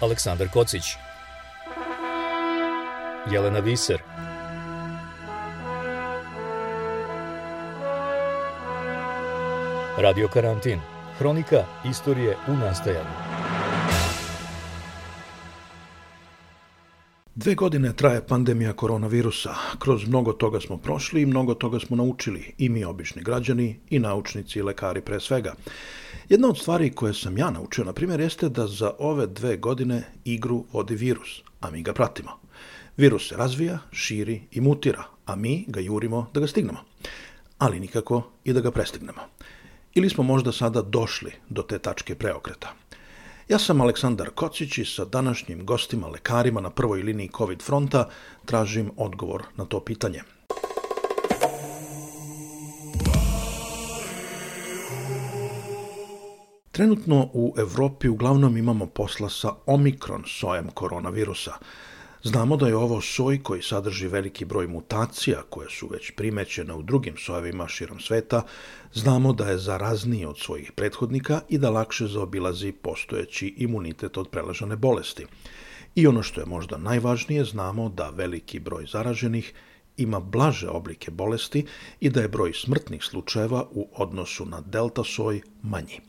Aleksandar Kocić Jelena Viser Radio Karantin Hronika istorije u nastajanju Dve godine traje pandemija koronavirusa. Kroz mnogo toga smo prošli i mnogo toga smo naučili. I mi, obični građani, i naučnici, i lekari pre svega. Jedna od stvari koje sam ja naučio, na primjer, jeste da za ove dve godine igru vodi virus, a mi ga pratimo. Virus se razvija, širi i mutira, a mi ga jurimo da ga stignemo. Ali nikako i da ga prestignemo. Ili smo možda sada došli do te tačke preokreta. Ja sam Aleksandar Kocić i sa današnjim gostima, lekarima na prvoj liniji COVID fronta, tražim odgovor na to pitanje. Trenutno u Evropi uglavnom imamo posla sa omikron sojem koronavirusa. Znamo da je ovo soj koji sadrži veliki broj mutacija koje su već primećene u drugim sojevima širom sveta, znamo da je zarazniji od svojih prethodnika i da lakše zaobilazi postojeći imunitet od prelažane bolesti. I ono što je možda najvažnije, znamo da veliki broj zaraženih ima blaže oblike bolesti i da je broj smrtnih slučajeva u odnosu na delta soj manji.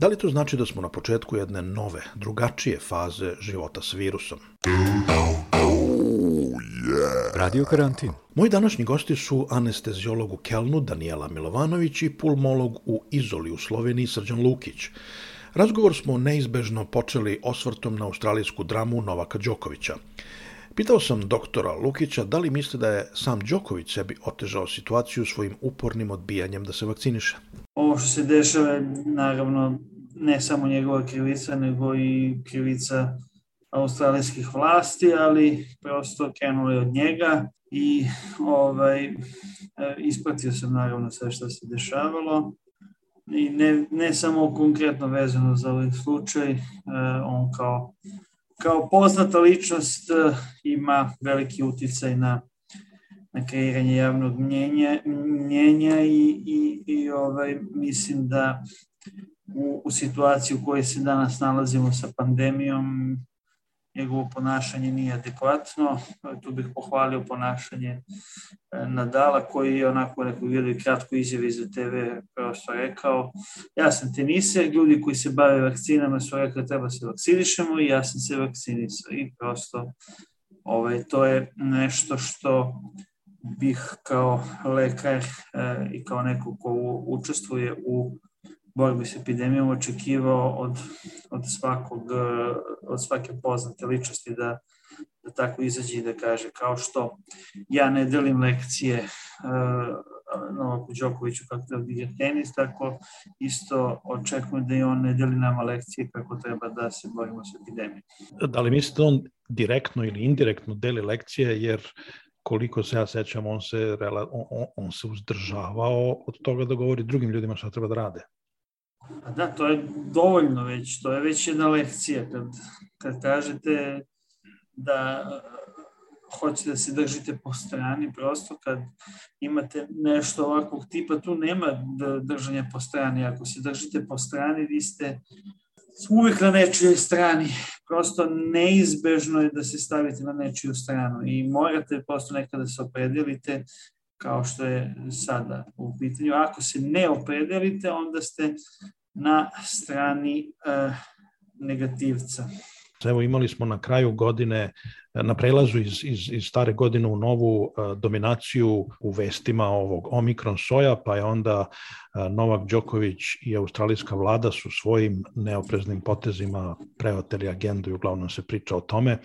Da li to znači da smo na početku jedne nove, drugačije faze života s virusom? Radio Karantin Moji današnji gosti su anestezijolog u Kelnu Danijela Milovanović i pulmolog u Izoli u Sloveniji Srđan Lukić. Razgovor smo neizbežno počeli osvrtom na australijsku dramu Novaka Đokovića. Pitao sam doktora Lukića da li misli da je sam Đoković sebi otežao situaciju svojim upornim odbijanjem da se vakciniše. Ovo što se dešava je naravno ne samo njegova krivica, nego i krivica australijskih vlasti, ali prosto krenuli od njega i ovaj, ispratio sam naravno sve što se dešavalo. I ne, ne samo konkretno vezano za ovaj slučaj, e, on kao, kao poznata ličnost e, ima veliki uticaj na kreiranje javnog mnjenja, mnjenja i, i, i ovaj, mislim da u, u situaciji u kojoj se danas nalazimo sa pandemijom, njegovo ponašanje nije adekvatno. Tu bih pohvalio ponašanje e, Nadala koji je onako neko jednoj kratko izjavi za TV prosto rekao ja sam teniser, ljudi koji se bave vakcinama su rekli treba se vakcinišemo i ja sam se vakcinisao i prosto ovaj, to je nešto što bih kao lekar e, i kao neko ko učestvuje u borbi s epidemijom očekivao od, od, svakog, od svake poznate ličnosti da, da tako izađe i da kaže kao što ja ne delim lekcije uh, Novaku Đokoviću kako treba da igra tenis, tako isto očekujem da i on ne deli nama lekcije kako treba da se borimo s epidemijom. Da li mislite da on direktno ili indirektno deli lekcije jer koliko se ja sećam, on se, on, on se uzdržavao od toga da govori drugim ljudima šta treba da rade. Pa da, to je dovoljno već, to je već jedna lekcija. Kad, kad kažete da hoćete da se držite po strani, prosto kad imate nešto ovakvog tipa, tu nema držanja po strani. Ako se držite po strani, vi ste uvek na nečijoj strani. Prosto neizbežno je da se stavite na nečiju stranu i morate prosto nekada se opredelite kao što je sada u pitanju. Ako se ne opredelite, onda ste na strani uh, negativca. Evo imali smo na kraju godine, na prelazu iz, iz, iz stare godine u novu uh, dominaciju u vestima ovog Omikron soja, pa je onda uh, Novak Đoković i australijska vlada su svojim neopreznim potezima preoteli agendu i uglavnom se priča o tome.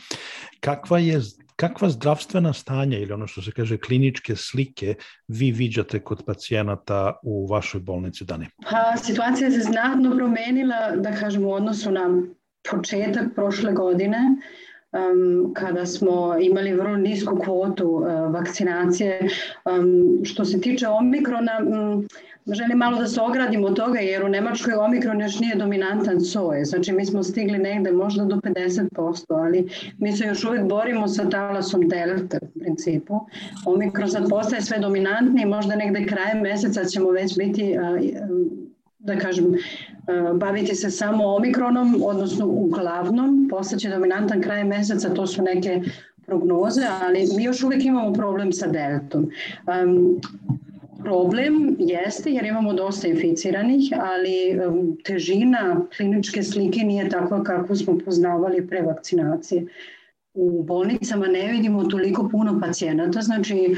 Kakva je kakva zdravstvena stanja ili ono što se kaže kliničke slike vi viđate kod pacijenata u vašoj bolnici Dani? Pa, situacija se znatno promenila, da kažem, u odnosu na početak prošle godine, um, kada smo imali vrlo nisku kvotu uh, vakcinacije. Um, što se tiče omikrona, um, želim malo da se ogradimo od toga jer u Nemačkoj omikron još nije dominantan soj. Znači mi smo stigli negde možda do 50%, ali mi se još uvek borimo sa talasom delta u principu. Omikron sad postaje sve dominantniji, možda negde krajem meseca ćemo već biti da kažem, baviti se samo omikronom, odnosno uglavnom, postaće dominantan kraj meseca, to su neke prognoze, ali mi još uvek imamo problem sa deltom. Um, problem jeste jer imamo dosta inficiranih, ali um, težina kliničke slike nije takva kako smo poznavali pre vakcinacije. U bolnicama ne vidimo toliko puno pacijenata, znači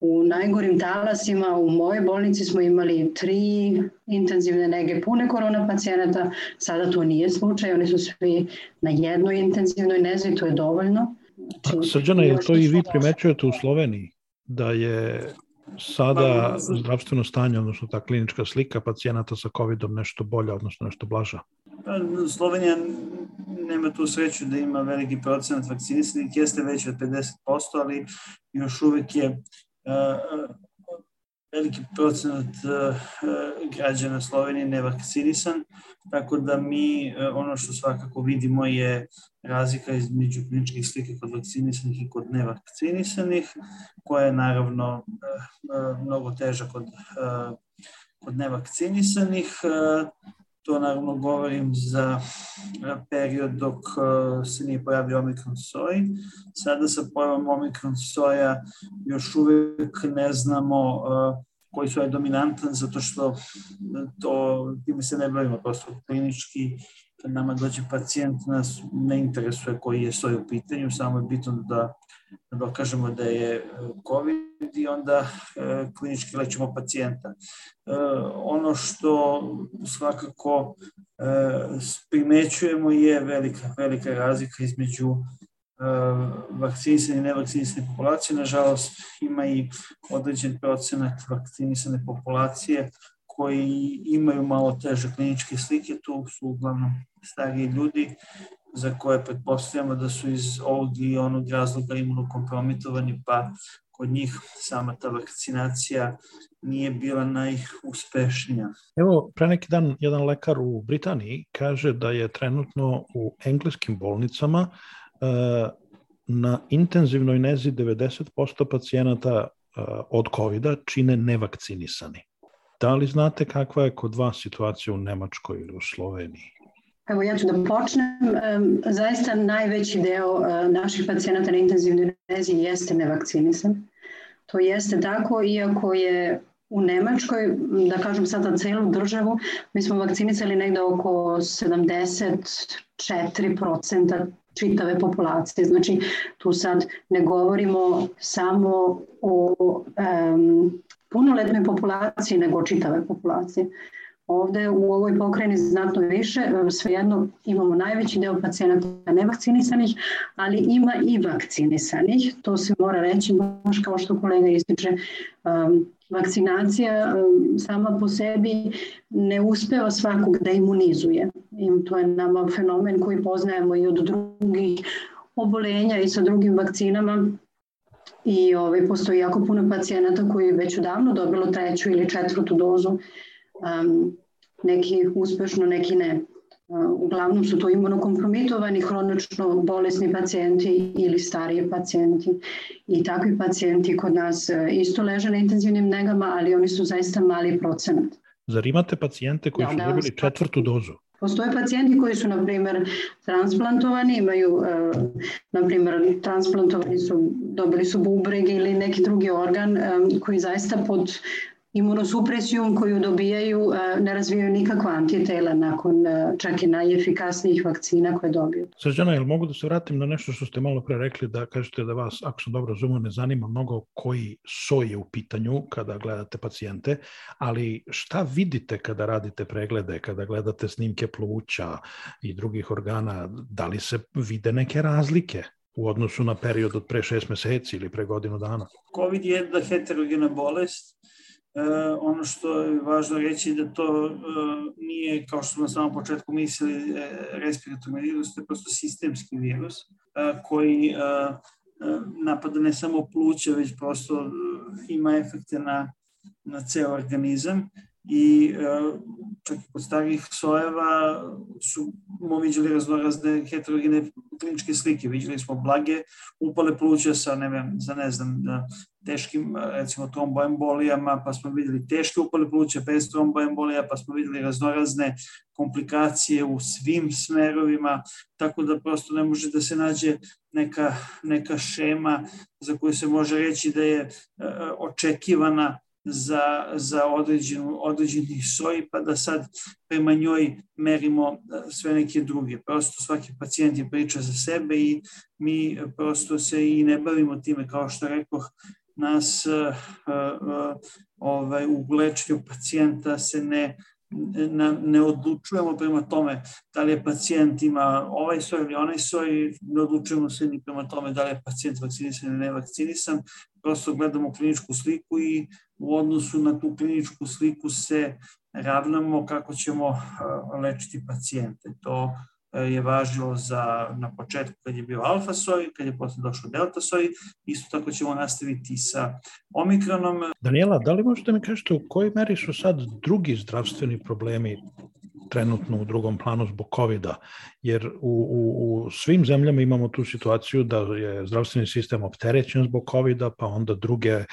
U najgorim talasima u mojoj bolnici smo imali tri intenzivne nege pune korona pacijenata, sada to nije slučaj, oni su svi na jednoj intenzivnoj nezi, to je dovoljno. Znači, Srđana, je to i vi primećujete u Sloveniji, da je sada zdravstveno stanje, odnosno ta klinička slika pacijenata sa COVID-om nešto bolja, odnosno nešto blaža? Pa, Slovenija nema tu sreću da ima veliki procenat vakcinisanih, jeste već od 50%, ali još uvek je veliki procenat građana Slovenije nevakcinisan, tako da mi ono što svakako vidimo je razlika između kliničkih slike kod vakcinisanih i kod nevakcinisanih, koja je naravno mnogo teža kod, kod nevakcinisanih. To naravno govorim za period dok se nije pojavio Omikron soj. Sada sa pojavom Omikron soja još uvek ne znamo koji su je dominantan, zato što to, time se ne bavimo prosto klinički, kad nama dođe pacijent, nas ne interesuje koji je soj u pitanju, samo je bitno da, da dokažemo da je COVID i onda e, klinički lečimo pacijenta. E, ono što svakako e, primećujemo je velika, velika razlika između vakcinisane i nevakcinisane populacije. Nažalost, ima i određen procenat vakcinisane populacije koji imaju malo teže kliničke slike, tu su uglavnom stariji ljudi za koje pretpostavljamo da su iz ovog i onog razloga imunokompromitovani, pa kod njih sama ta vakcinacija nije bila najuspešnija. Evo, pre neki dan jedan lekar u Britaniji kaže da je trenutno u engleskim bolnicama uh, na intenzivnoj nezi 90% pacijenata uh, od covid čine nevakcinisani. Da li znate kakva je kod vas situacija u Nemačkoj ili u Sloveniji? Evo ja ću da počnem. Zaista najveći deo naših pacijenata na intenzivnoj nezi jeste nevakcinisan. To jeste tako, iako je u Nemačkoj, da kažem sada celu državu, mi smo vakcinisali negde oko 74% čitave populacije. Znači, tu sad ne govorimo samo o um, punoletnoj populaciji, nego čitave populacije. Ovde u ovoj pokrajini znatno više, svejedno imamo najveći deo pacijenata nevakcinisanih, ali ima i vakcinisanih, to se mora reći, baš kao što kolega ističe, um, vakcinacija um, sama po sebi ne uspeva svakog da imunizuje. I to je nama fenomen koji poznajemo i od drugih obolenja i sa drugim vakcinama, i ovaj, postoji jako puno pacijenata koji već odavno dobilo treću ili četvrtu dozu um, neki uspešno, neki ne. Uglavnom su to imunokompromitovani, hronično bolesni pacijenti ili stariji pacijenti. I takvi pacijenti kod nas e, isto leže na intenzivnim negama, ali oni su zaista mali procenat. Zar imate pacijente koji da, su da, dobili četvrtu dozu? Postoje pacijenti koji su, na primjer, transplantovani, imaju, e, na primjer, transplantovani su, dobili su bubreg ili neki drugi organ e, koji zaista pod imunosupresijom koju dobijaju e, ne razvijaju nikakva antitela nakon e, čak i najefikasnijih vakcina koje dobiju. Srđana, jel mogu da se vratim na nešto što ste malo pre rekli da kažete da vas, ako sam dobro razumio, ne zanima mnogo koji soj je u pitanju kada gledate pacijente, ali šta vidite kada radite preglede, kada gledate snimke pluća i drugih organa, da li se vide neke razlike? u odnosu na period od pre šest meseci ili pre godinu dana? COVID je jedna heterogena bolest E, ono što je važno reći da to e, nije, kao što smo na samom početku mislili, e, respiratorni virus, to je prosto sistemski virus e, koji e, e, napada ne samo pluća, već prosto e, ima efekte na, na ceo organizam i e, čak i kod starih sojeva su smo vidjeli raznorazne heterogene kliničke slike. Vidjeli smo blage upale pluća sa, ne vem, za ne znam, teškim, recimo, tromboembolijama, pa smo videli teške upale pluća bez tromboembolija, pa smo videli raznorazne komplikacije u svim smerovima, tako da prosto ne može da se nađe neka, neka šema za koju se može reći da je očekivana za, za određenu, određeni soj, pa da sad prema njoj merimo e, sve neke druge. Prosto svaki pacijent je priča za sebe i mi prosto se i ne bavimo time, kao što rekoh, nas uh, uh, ovaj, u lečenju pacijenta se ne ne, ne odlučujemo prema tome da li je pacijent ima ovaj soj ili onaj soj, ne odlučujemo se ni prema tome da li je pacijent vakcinisan ili ne vakcinisan, prosto gledamo kliničku sliku i u odnosu na tu kliničku sliku se ravnamo kako ćemo lečiti pacijente. To je važilo za, na početku kad je bio alfa soj, kad je posle došao delta soj, isto tako ćemo nastaviti sa omikronom. Daniela, da li možete mi kažete u kojoj meri su sad drugi zdravstveni problemi trenutno u drugom planu zbog covid -a. jer u, u, u svim zemljama imamo tu situaciju da je zdravstveni sistem opterećen zbog covid pa onda druge uh,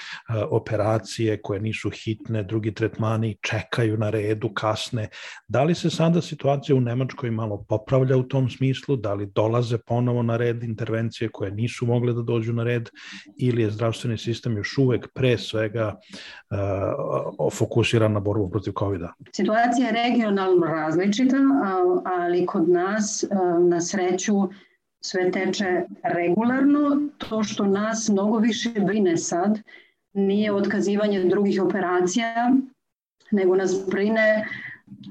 operacije koje nisu hitne, drugi tretmani čekaju na redu, kasne. Da li se sada situacija u Nemačkoj malo popravlja u tom smislu, da li dolaze ponovo na red intervencije koje nisu mogle da dođu na red ili je zdravstveni sistem još uvek pre svega uh, fokusiran na borbu protiv covid -a? Situacija je regionalno različita, ali kod nas na sreću sve teče regularno. To što nas mnogo više brine sad nije otkazivanje drugih operacija, nego nas brine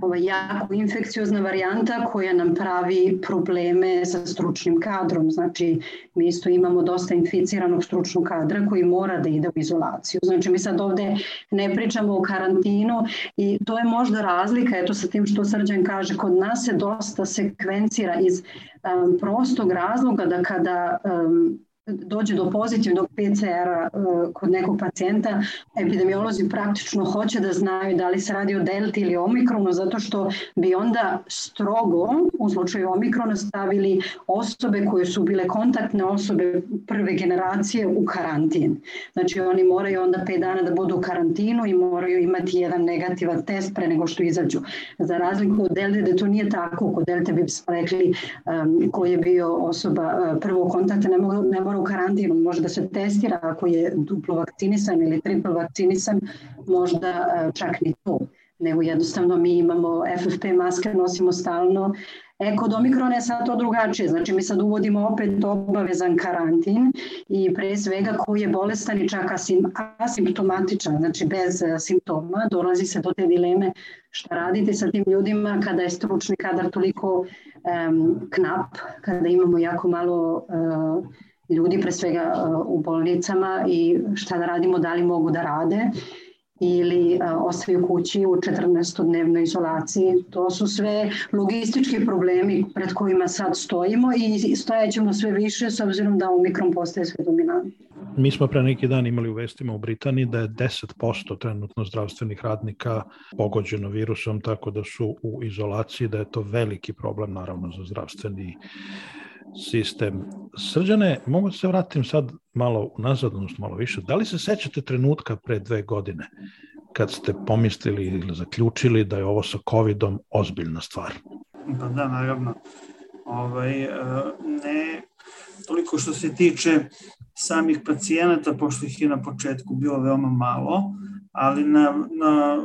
ova jako infekciozna varijanta koja nam pravi probleme sa stručnim kadrom. Znači, mi isto imamo dosta inficiranog stručnog kadra koji mora da ide u izolaciju. Znači, mi sad ovde ne pričamo o karantinu i to je možda razlika, eto sa tim što Srđan kaže, kod nas se dosta sekvencira iz um, prostog razloga da kada um, dođe do pozitivnog PCR-a uh, kod nekog pacijenta, epidemiolozi praktično hoće da znaju da li se radi o delti ili omikronu, zato što bi onda strogo u slučaju omikrona stavili osobe koje su bile kontaktne osobe prve generacije u karantin. Znači oni moraju onda 5 dana da budu u karantinu i moraju imati jedan negativan test pre nego što izađu. Za razliku od delte, da to nije tako, kod delte bi smo rekli um, ko je bio osoba uh, prvog kontakta, ne mora mora u karantinu, može da se testira ako je duplo vakcinisan ili triplo vakcinisan, možda e, čak ni to. Nego jednostavno mi imamo FFP maske, nosimo stalno. E, kod Omikrona je sad to drugačije, znači mi sad uvodimo opet obavezan karantin i pre svega koji je bolestan i čak asim, asimptomatičan, znači bez e, simptoma, dolazi se do te dileme šta radite sa tim ljudima kada je stručni kadar toliko um, knap, kada imamo jako malo uh, ljudi pre svega uh, u bolnicama i šta da radimo, da li mogu da rade ili uh, ostaju kući u 14-dnevnoj izolaciji. To su sve logistički problemi pred kojima sad stojimo i stojećemo sve više s obzirom da Omikron postaje sve dominantni. Mi smo pre neki dan imali u vestima u Britaniji da je 10% trenutno zdravstvenih radnika pogođeno virusom, tako da su u izolaciji, da je to veliki problem naravno za zdravstveni sistem. Srđane, mogu da se vratim sad malo unazad, odnosno malo više. Da li se sećate trenutka pre dve godine kad ste pomislili ili zaključili da je ovo sa COVID-om ozbiljna stvar? Pa da, naravno. Ovaj, e, ne toliko što se tiče samih pacijenata, pošto ih je na početku bilo veoma malo, ali na, na,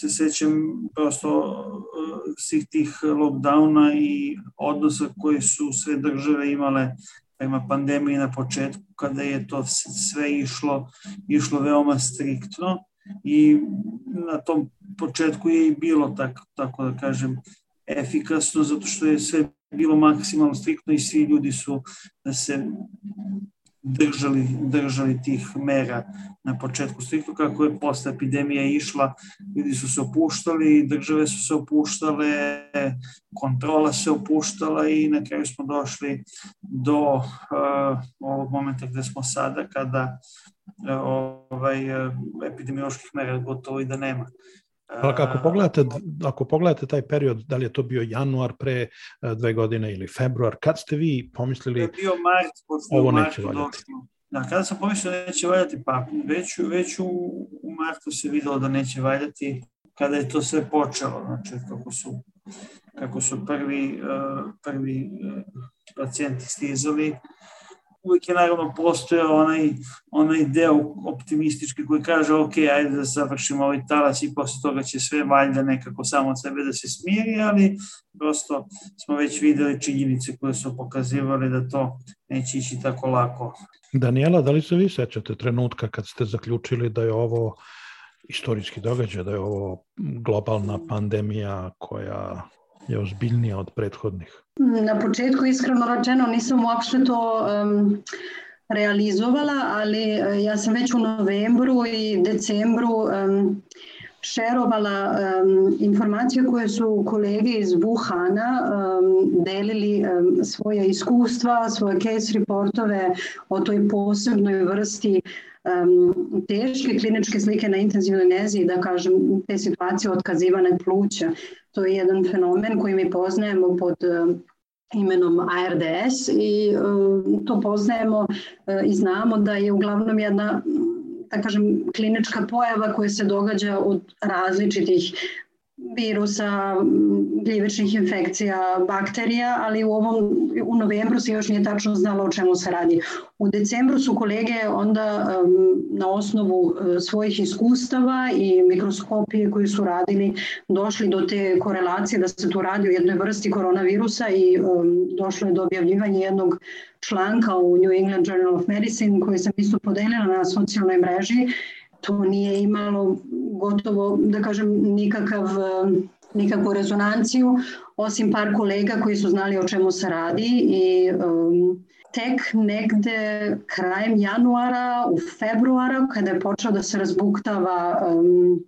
se sećam prosto uh, svih tih lockdowna i odnosa koje su sve države imale prema pandemiji na početku, kada je to sve išlo, išlo veoma striktno i na tom početku je i bilo tako, tako da kažem efikasno, zato što je sve bilo maksimalno striktno i svi ljudi su da se držali, držali tih mera na početku striktno, kako je posle epidemija išla, ljudi su se opuštali, države su se opuštale, kontrola se opuštala i na kraju smo došli do uh, ovog momenta gde smo sada, kada uh, ovaj, uh, epidemioloških mera gotovo i da nema. Ali ako pogledate, ako pogledate taj period, da li je to bio januar pre e, dve godine ili februar, kad ste vi pomislili bio mart, ovo neće valjati? Da, kada sam pomislio da neće valjati, pa već, već u, u martu se videlo da neće valjati kada je to sve počelo, znači kako su, kako su prvi, prvi pacijenti stizali, uvijek je naravno postojao onaj, onaj deo optimistički koji kaže ok, ajde da završimo ovaj talas i posle toga će sve valjda nekako samo od sebe da se smiri, ali prosto smo već videli činjenice koje su pokazivali da to neće ići tako lako. Daniela, da li se vi sećate trenutka kad ste zaključili da je ovo istorijski događaj, da je ovo globalna pandemija koja je ozbiljnija od prethodnih? Na početku, iskreno rečeno, nisam uopšte to um, realizovala, ali uh, ja sam već u novembru i decembru um, šerovala um, informacije koje su kolege iz Wuhana um, delili um, svoje iskustva, svoje case reportove o toj posebnoj vrsti um, teške kliničke slike na intenzivnoj nezi, da kažem, te situacije otkazivane pluća. To je jedan fenomen koji mi poznajemo pod imenom ARDS i um, to poznajemo uh, i znamo da je uglavnom jedna da kažem, klinička pojava koja se događa od različitih virusa, gljivičnih infekcija, bakterija, ali u ovom u novembru se još nije tačno znalo o čemu se radi. U decembru su kolege onda na osnovu uh, svojih iskustava i mikroskopije koji su radili došli do te korelacije da se tu radi o jednoj vrsti koronavirusa i došlo je do objavljivanja jednog članka u New England Journal of Medicine koji sam isto podelila na socijalnoj mreži to nije imalo gotovo, da kažem, nikakav, nikakvu rezonanciju, osim par kolega koji su znali o čemu se radi i um, tek negde krajem januara, u februara, kada je počeo da se razbuktava um,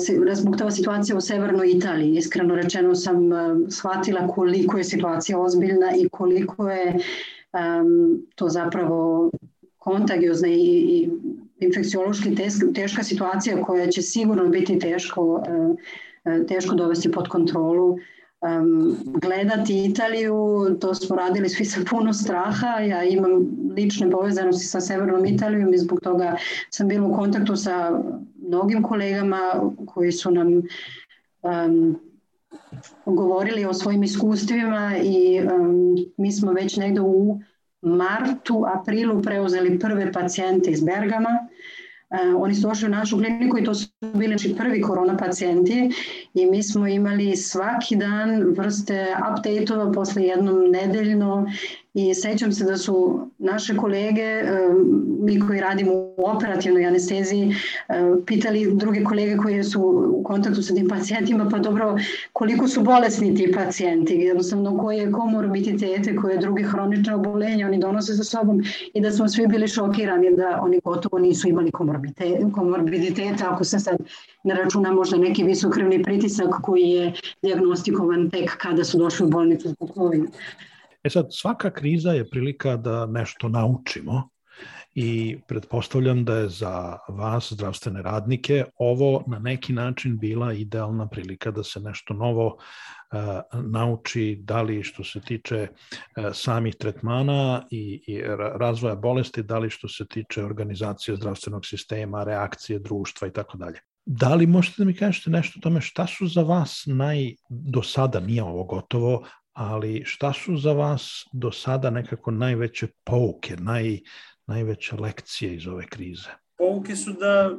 se razbuktava situacija u severnoj Italiji. Iskreno rečeno sam shvatila koliko je situacija ozbiljna i koliko je um, to zapravo kontagiozna i, i infekciološki teška situacija koja će sigurno biti teško, e, e, teško dovesti pod kontrolu. Gledati Italiju, to smo radili svi sa puno straha, ja imam lične povezanosti sa Severnom Italijom i zbog toga sam bila u kontaktu sa mnogim kolegama koji su nam um, govorili o svojim iskustvima i um, mi smo već negde u martu, aprilu preuzeli prve pacijente iz Bergama. Uh, oni su došli u našu kliniku i to su bili naši prvi korona pacijenti i mi smo imali svaki dan vrste update-ova posle jednom nedeljno I sećam se da su naše kolege, mi koji radimo u operativnoj anesteziji, pitali druge kolege koji su u kontaktu sa tim pacijentima, pa dobro, koliko su bolesni ti pacijenti, jednostavno koje komorbiditete, koje druge hronične obolenja oni donose sa sobom i da smo svi bili šokirani da oni gotovo nisu imali komorbiditete, ako se sad ne računa možda neki visokrvni pritisak koji je diagnostikovan tek kada su došli u bolnicu zbog COVID. E sad, svaka kriza je prilika da nešto naučimo i pretpostavljam da je za vas, zdravstvene radnike, ovo na neki način bila idealna prilika da se nešto novo uh, nauči, da li što se tiče uh, samih tretmana i, i razvoja bolesti, da li što se tiče organizacije zdravstvenog sistema, reakcije društva i tako dalje. Da li možete da mi kažete nešto o tome šta su za vas naj, do sada, nije ovo gotovo, ali šta su za vas do sada nekako najveće pouke, naj, najveće lekcije iz ove krize? Pouke su da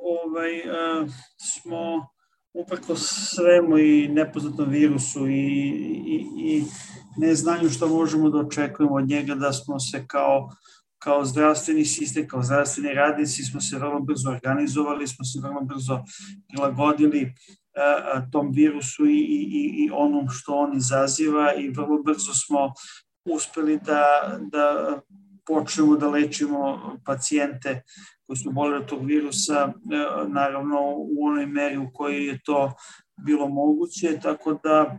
ovaj, uh, smo uprko svemu i nepoznatom virusu i, i, i neznanju što možemo da očekujemo od njega, da smo se kao kao zdravstveni sistem, kao zdravstveni radnici smo se vrlo brzo organizovali, smo se vrlo brzo prilagodili tom virusu i, i, i onom što on izaziva i vrlo brzo smo uspeli da, da počnemo da lečimo pacijente koji su bolili od tog virusa, naravno u onoj meri u kojoj je to bilo moguće, tako da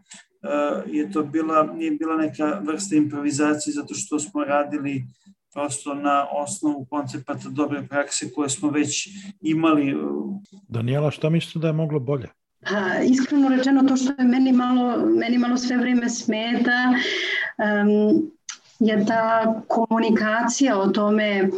je to bila, nije bila neka vrsta improvizacije zato što smo radili prosto na osnovu koncepata dobre prakse koje smo već imali. Daniela, šta mislite da je moglo bolje? A, iskreno rečeno, to što je meni malo, meni malo sve vreme smeta, um, je ta komunikacija o tome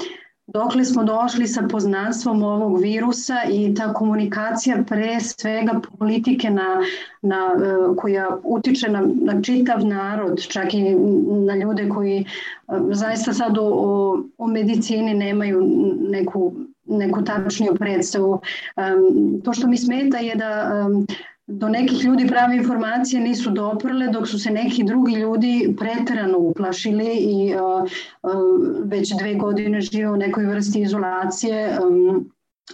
dokle smo došli sa poznanstvom ovog virusa i ta komunikacija pre svega politike na, na, e, koja utiče na, na čitav narod, čak i na ljude koji e, zaista sad o, o medicini nemaju neku neku tačniju predstavu. Um, to što mi smeta je da um, do nekih ljudi prave informacije nisu doprle, dok su se neki drugi ljudi preterano uplašili i uh, uh, već dve godine žive u nekoj vrsti izolacije. Um,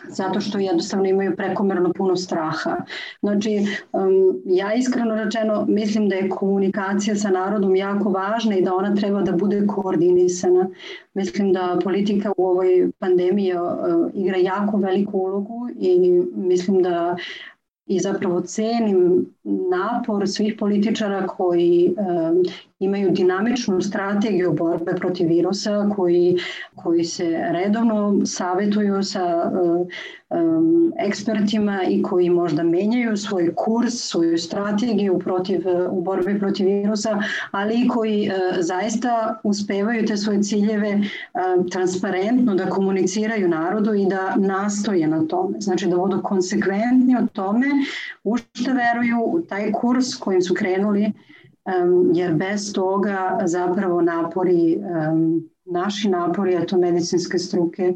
zato što jednostavno imaju prekomerno puno straha. Znači, ja iskreno rečeno mislim da je komunikacija sa narodom jako važna i da ona treba da bude koordinisana. Mislim da politika u ovoj pandemiji uh, igra jako veliku ulogu i mislim da i zapravo cenim napor svih političara koji imaju dinamičnu strategiju borbe protiv virusa, koji, koji se redovno savetuju sa um, ekspertima i koji možda menjaju svoj kurs, svoju strategiju protiv, u borbi protiv virusa, ali i koji uh, zaista uspevaju te svoje ciljeve uh, transparentno da komuniciraju narodu i da nastoje na tome. Znači da budu konsekventni o tome u što veruju, u taj kurs kojim su krenuli, jer bez toga zapravo napori naši napori, a to medicinske struke,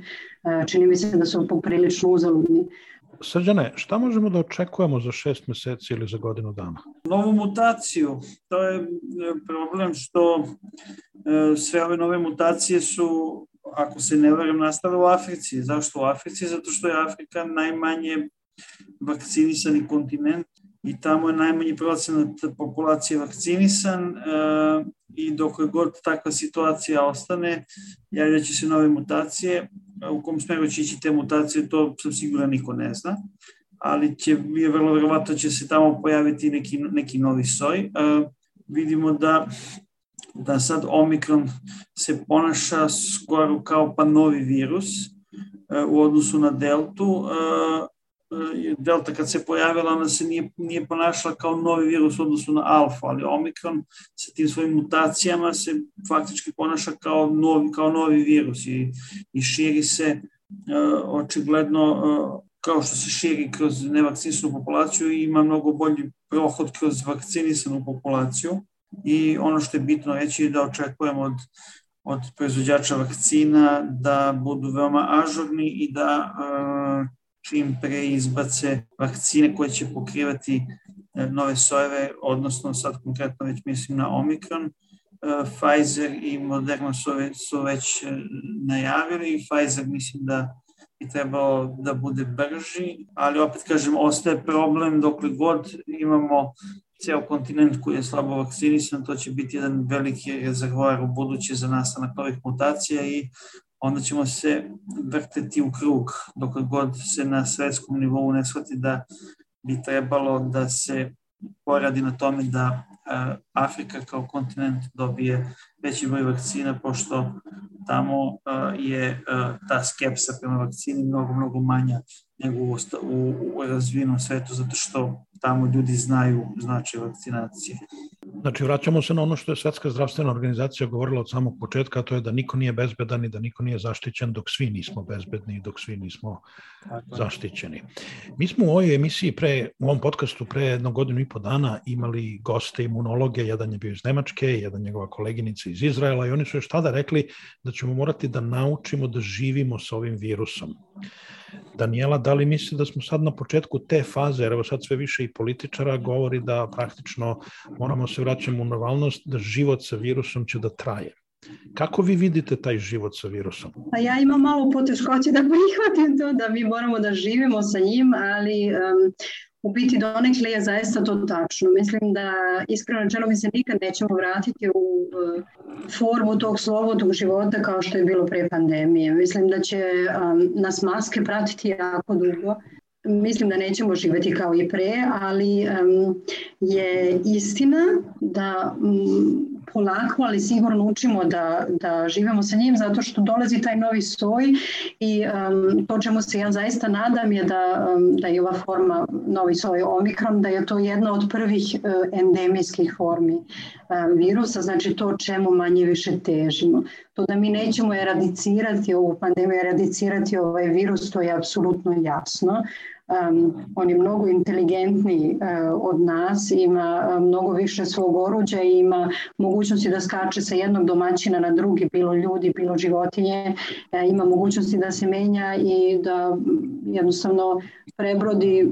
čini mi se da su poprilično uzaludni. Srđane, šta možemo da očekujemo za šest meseci ili za godinu dana? Novu mutaciju. To je e, problem što e, sve ove nove mutacije su, ako se ne varam, nastale u Africi. Zašto u Africi? Zato što je Afrika najmanje vakcinisani kontinent i tamo je najmanji procenat populacije vakcinisan e, i dok god takva situacija ostane, javljaće se nove mutacije. U kom smeru će ići te mutacije, to sam siguran niko ne zna, ali će, je vrlo verovatno će se tamo pojaviti neki, neki novi soj. E, vidimo da da sad Omikron se ponaša skoro kao pa novi virus e, u odnosu na Deltu. E, E, delta kad se pojavila, ona se nije, nije ponašala kao novi virus u odnosu na alfa, ali Omikron sa tim svojim mutacijama se faktički ponaša kao novi, kao novi virus i, i širi se uh, očigledno uh, kao što se širi kroz nevakcinisanu populaciju i ima mnogo bolji prohod kroz vakcinisanu populaciju i ono što je bitno reći je da očekujemo od od proizvođača vakcina da budu veoma ažurni i da uh, čim pre izbace vakcine koje će pokrivati e, nove sojeve, odnosno sad konkretno već mislim na Omikron. E, Pfizer i Moderna su, su već e, najavili. Pfizer mislim da bi trebalo da bude brži, ali opet kažem, ostaje problem dokle god imamo ceo kontinent koji je slabo vakcinisan, to će biti jedan veliki rezervoar u buduće za nastanak novih mutacija i onda ćemo se vrteti u krug dok god se na svetskom nivou ne shvati da bi trebalo da se poradi na tome da Afrika kao kontinent dobije veći broj vakcina, pošto tamo je ta skepsa prema vakcini mnogo, mnogo manja nego u, u, u razvijenom svetu, zato što tamo ljudi znaju značaj vakcinacije. Znači, vraćamo se na ono što je Svetska zdravstvena organizacija govorila od samog početka, to je da niko nije bezbedan i da niko nije zaštićen dok svi nismo bezbedni i dok svi nismo Tako. zaštićeni. Mi smo u ovoj emisiji, pre, u ovom podcastu pre jednog godinu i po dana imali goste imunologe, jedan je bio iz Nemačke, jedan njegova koleginica iz Izraela i oni su još tada rekli da ćemo morati da naučimo da živimo sa ovim virusom. Daniela, da li misli da smo sad na početku te faze, jer evo sad sve više i političara govori da praktično moramo se vraćamo u normalnost, da život sa virusom će da traje. Kako vi vidite taj život sa virusom? Pa ja imam malo poteškoće da prihvatim to, da mi moramo da živimo sa njim, ali um, u biti donekle je zaista to tačno. Mislim da iskreno rečeno mi se nikad nećemo vratiti u uh, formu tog slobodnog života kao što je bilo pre pandemije. Mislim da će um, nas maske pratiti jako dugo. Mislim da nećemo živeti kao i pre, ali um, je istina da um, polako, ali sigurno učimo da, da živemo sa njim zato što dolazi taj novi soj i um, to čemu se ja zaista nadam je da, um, da je ova forma novi soj omikron, da je to jedna od prvih uh, endemijskih formi um, virusa, znači to čemu manje više težimo. To da mi nećemo eradicirati ovu pandemiju, eradicirati ovaj virus, to je apsolutno jasno um, on je mnogo inteligentniji uh, od nas, ima uh, mnogo više svog oruđa i ima mogućnosti da skače sa jednog domaćina na drugi, bilo ljudi, bilo životinje, uh, ima mogućnosti da se menja i da jednostavno prebrodi,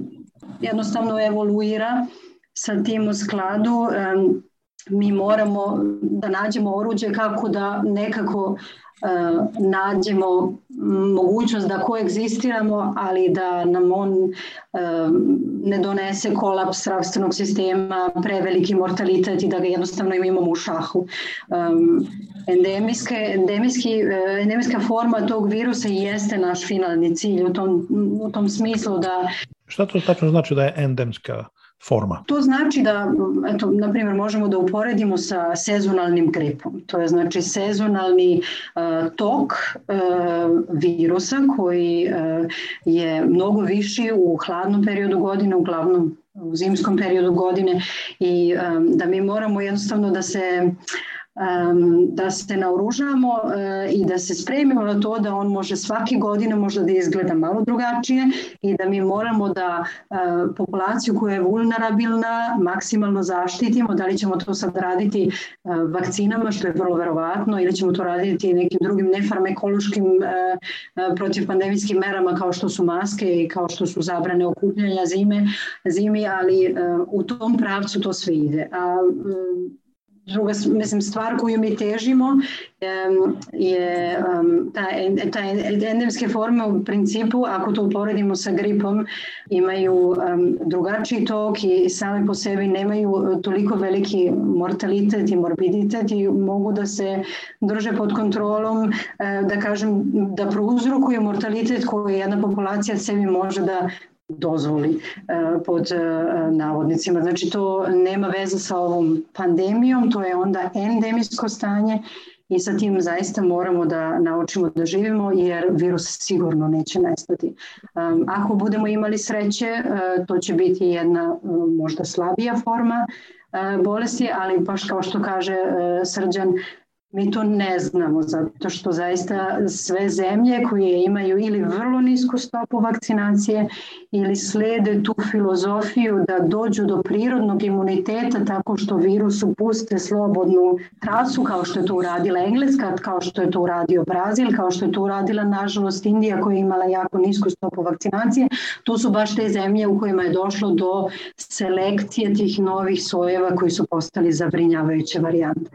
jednostavno evoluira sa tim u skladu. Um, mi moramo da nađemo oruđe kako da nekako E, nađemo mogućnost da koegzistiramo, ali da nam on e, ne donese kolaps zdravstvenog sistema, preveliki mortalitet i da ga jednostavno imamo u šahu. Endemijski, e, endemijska forma tog virusa jeste naš finalni cilj u tom, u tom smislu da... Šta to tačno znači da je endemska forma? To znači da, eto, na primjer, možemo da uporedimo sa sezonalnim gripom. To je znači sezonalni uh, tok uh, virusa koji uh, je mnogo viši u hladnom periodu godine, uglavnom u zimskom periodu godine i um, da mi moramo jednostavno da se uh, da se naoružamo e, i da se spremimo na to da on može svake godine možda da izgleda malo drugačije i da mi moramo da e, populaciju koja je vulnerabilna maksimalno zaštitimo, da li ćemo to sad raditi e, vakcinama što je vrlo verovatno ili ćemo to raditi nekim drugim nefarmakološkim protivpandemijskim merama kao što su maske i kao što su zabrane okupljanja zime, zimi, ali u tom pravcu to sve ide. A druga mislim, stvar koju mi težimo je ta, ta endemske forme u principu, ako to uporedimo sa gripom, imaju drugačiji tok i same po sebi nemaju toliko veliki mortalitet i morbiditet i mogu da se drže pod kontrolom, da kažem, da prouzrokuju mortalitet koji jedna populacija sebi može da dozvoli e, pod e, navodnicima. Znači to nema veze sa ovom pandemijom, to je onda endemijsko stanje i sa tim zaista moramo da naučimo da živimo jer virus sigurno neće nestati. Ako budemo imali sreće, e, to će biti jedna možda slabija forma bolesti, ali baš kao što kaže Srđan, Mi to ne znamo zato što zaista sve zemlje koje imaju ili vrlo nisku stopu vakcinacije ili slede tu filozofiju da dođu do prirodnog imuniteta tako što virusu puste slobodnu trasu kao što je to uradila Engleska, kao što je to uradio Brazil, kao što je to uradila nažalost Indija koja je imala jako nisku stopu vakcinacije. To su baš te zemlje u kojima je došlo do selekcije tih novih sojeva koji su postali zabrinjavajuće varijante.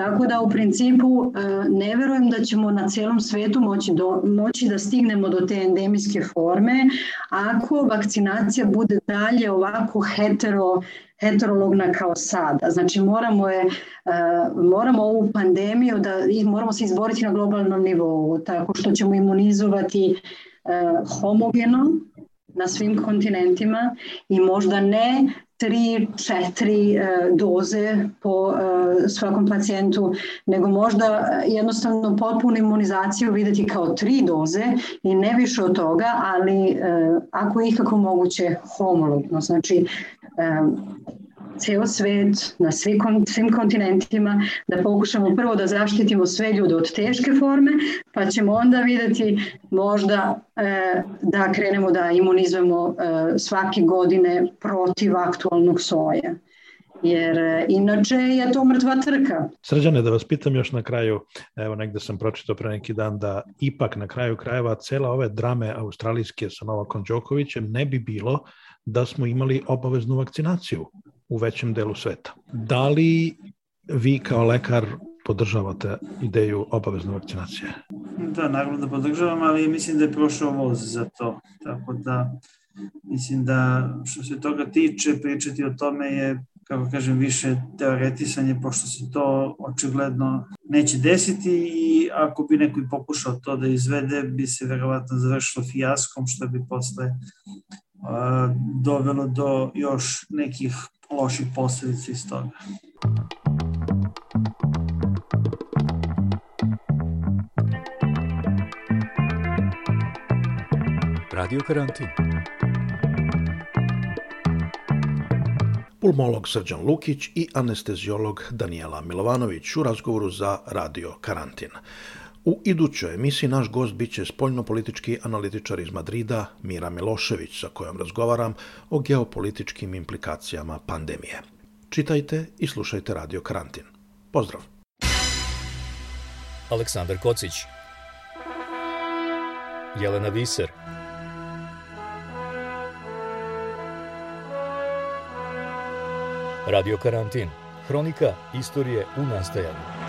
Tako da u principu e, ne verujem da ćemo na celom svetu moći, do, moći da stignemo do te endemijske forme ako vakcinacija bude dalje ovako hetero, heterologna kao sada. Znači moramo, je, e, moramo ovu pandemiju da moramo se izboriti na globalnom nivou tako što ćemo imunizovati e, homogeno na svim kontinentima i možda ne tri, četiri e, doze po e, svakom pacijentu, nego možda jednostavno potpunu imunizaciju videti kao tri doze i ne više od toga, ali e, ako je ikako moguće homologno, znači ceo svet, na svim, svim kontinentima, da pokušamo prvo da zaštitimo sve ljude od teške forme, pa ćemo onda videti možda e, da krenemo da imunizujemo e, svake godine protiv aktualnog soja jer e, inače je to mrtva trka. Srđane, da vas pitam još na kraju, evo negde sam pročitao pre neki dan da ipak na kraju krajeva cela ove drame australijske sa Novakom Đokovićem ne bi bilo da smo imali obaveznu vakcinaciju u većem delu sveta. Da li vi kao lekar podržavate ideju obavezne vakcinacije? Da, naravno da podržavam, ali mislim da je prošao voz za to. Tako da mislim da što se toga tiče, pričati o tome je kako kažem, više teoretisanje, pošto se to očigledno neće desiti i ako bi neko i pokušao to da izvede, bi se verovatno završilo fijaskom, što bi posle dovelo do još nekih loših posledica iz toga. Radio Karantin. Pulmolog Srđan Lukić i anesteziolog Danijela Milovanović u razgovoru za Radio Karantin. U idućoj emisiji naš gost biće spoljnopolitički analitičar iz Madrida Mira Milošević sa kojom razgovaram o geopolitičkim implikacijama pandemije. Čitajte i slušajte Radio Karantin. Pozdrav! Aleksandar Kocić Jelena Viser Radio Karantin Hronika istorije u nastajanju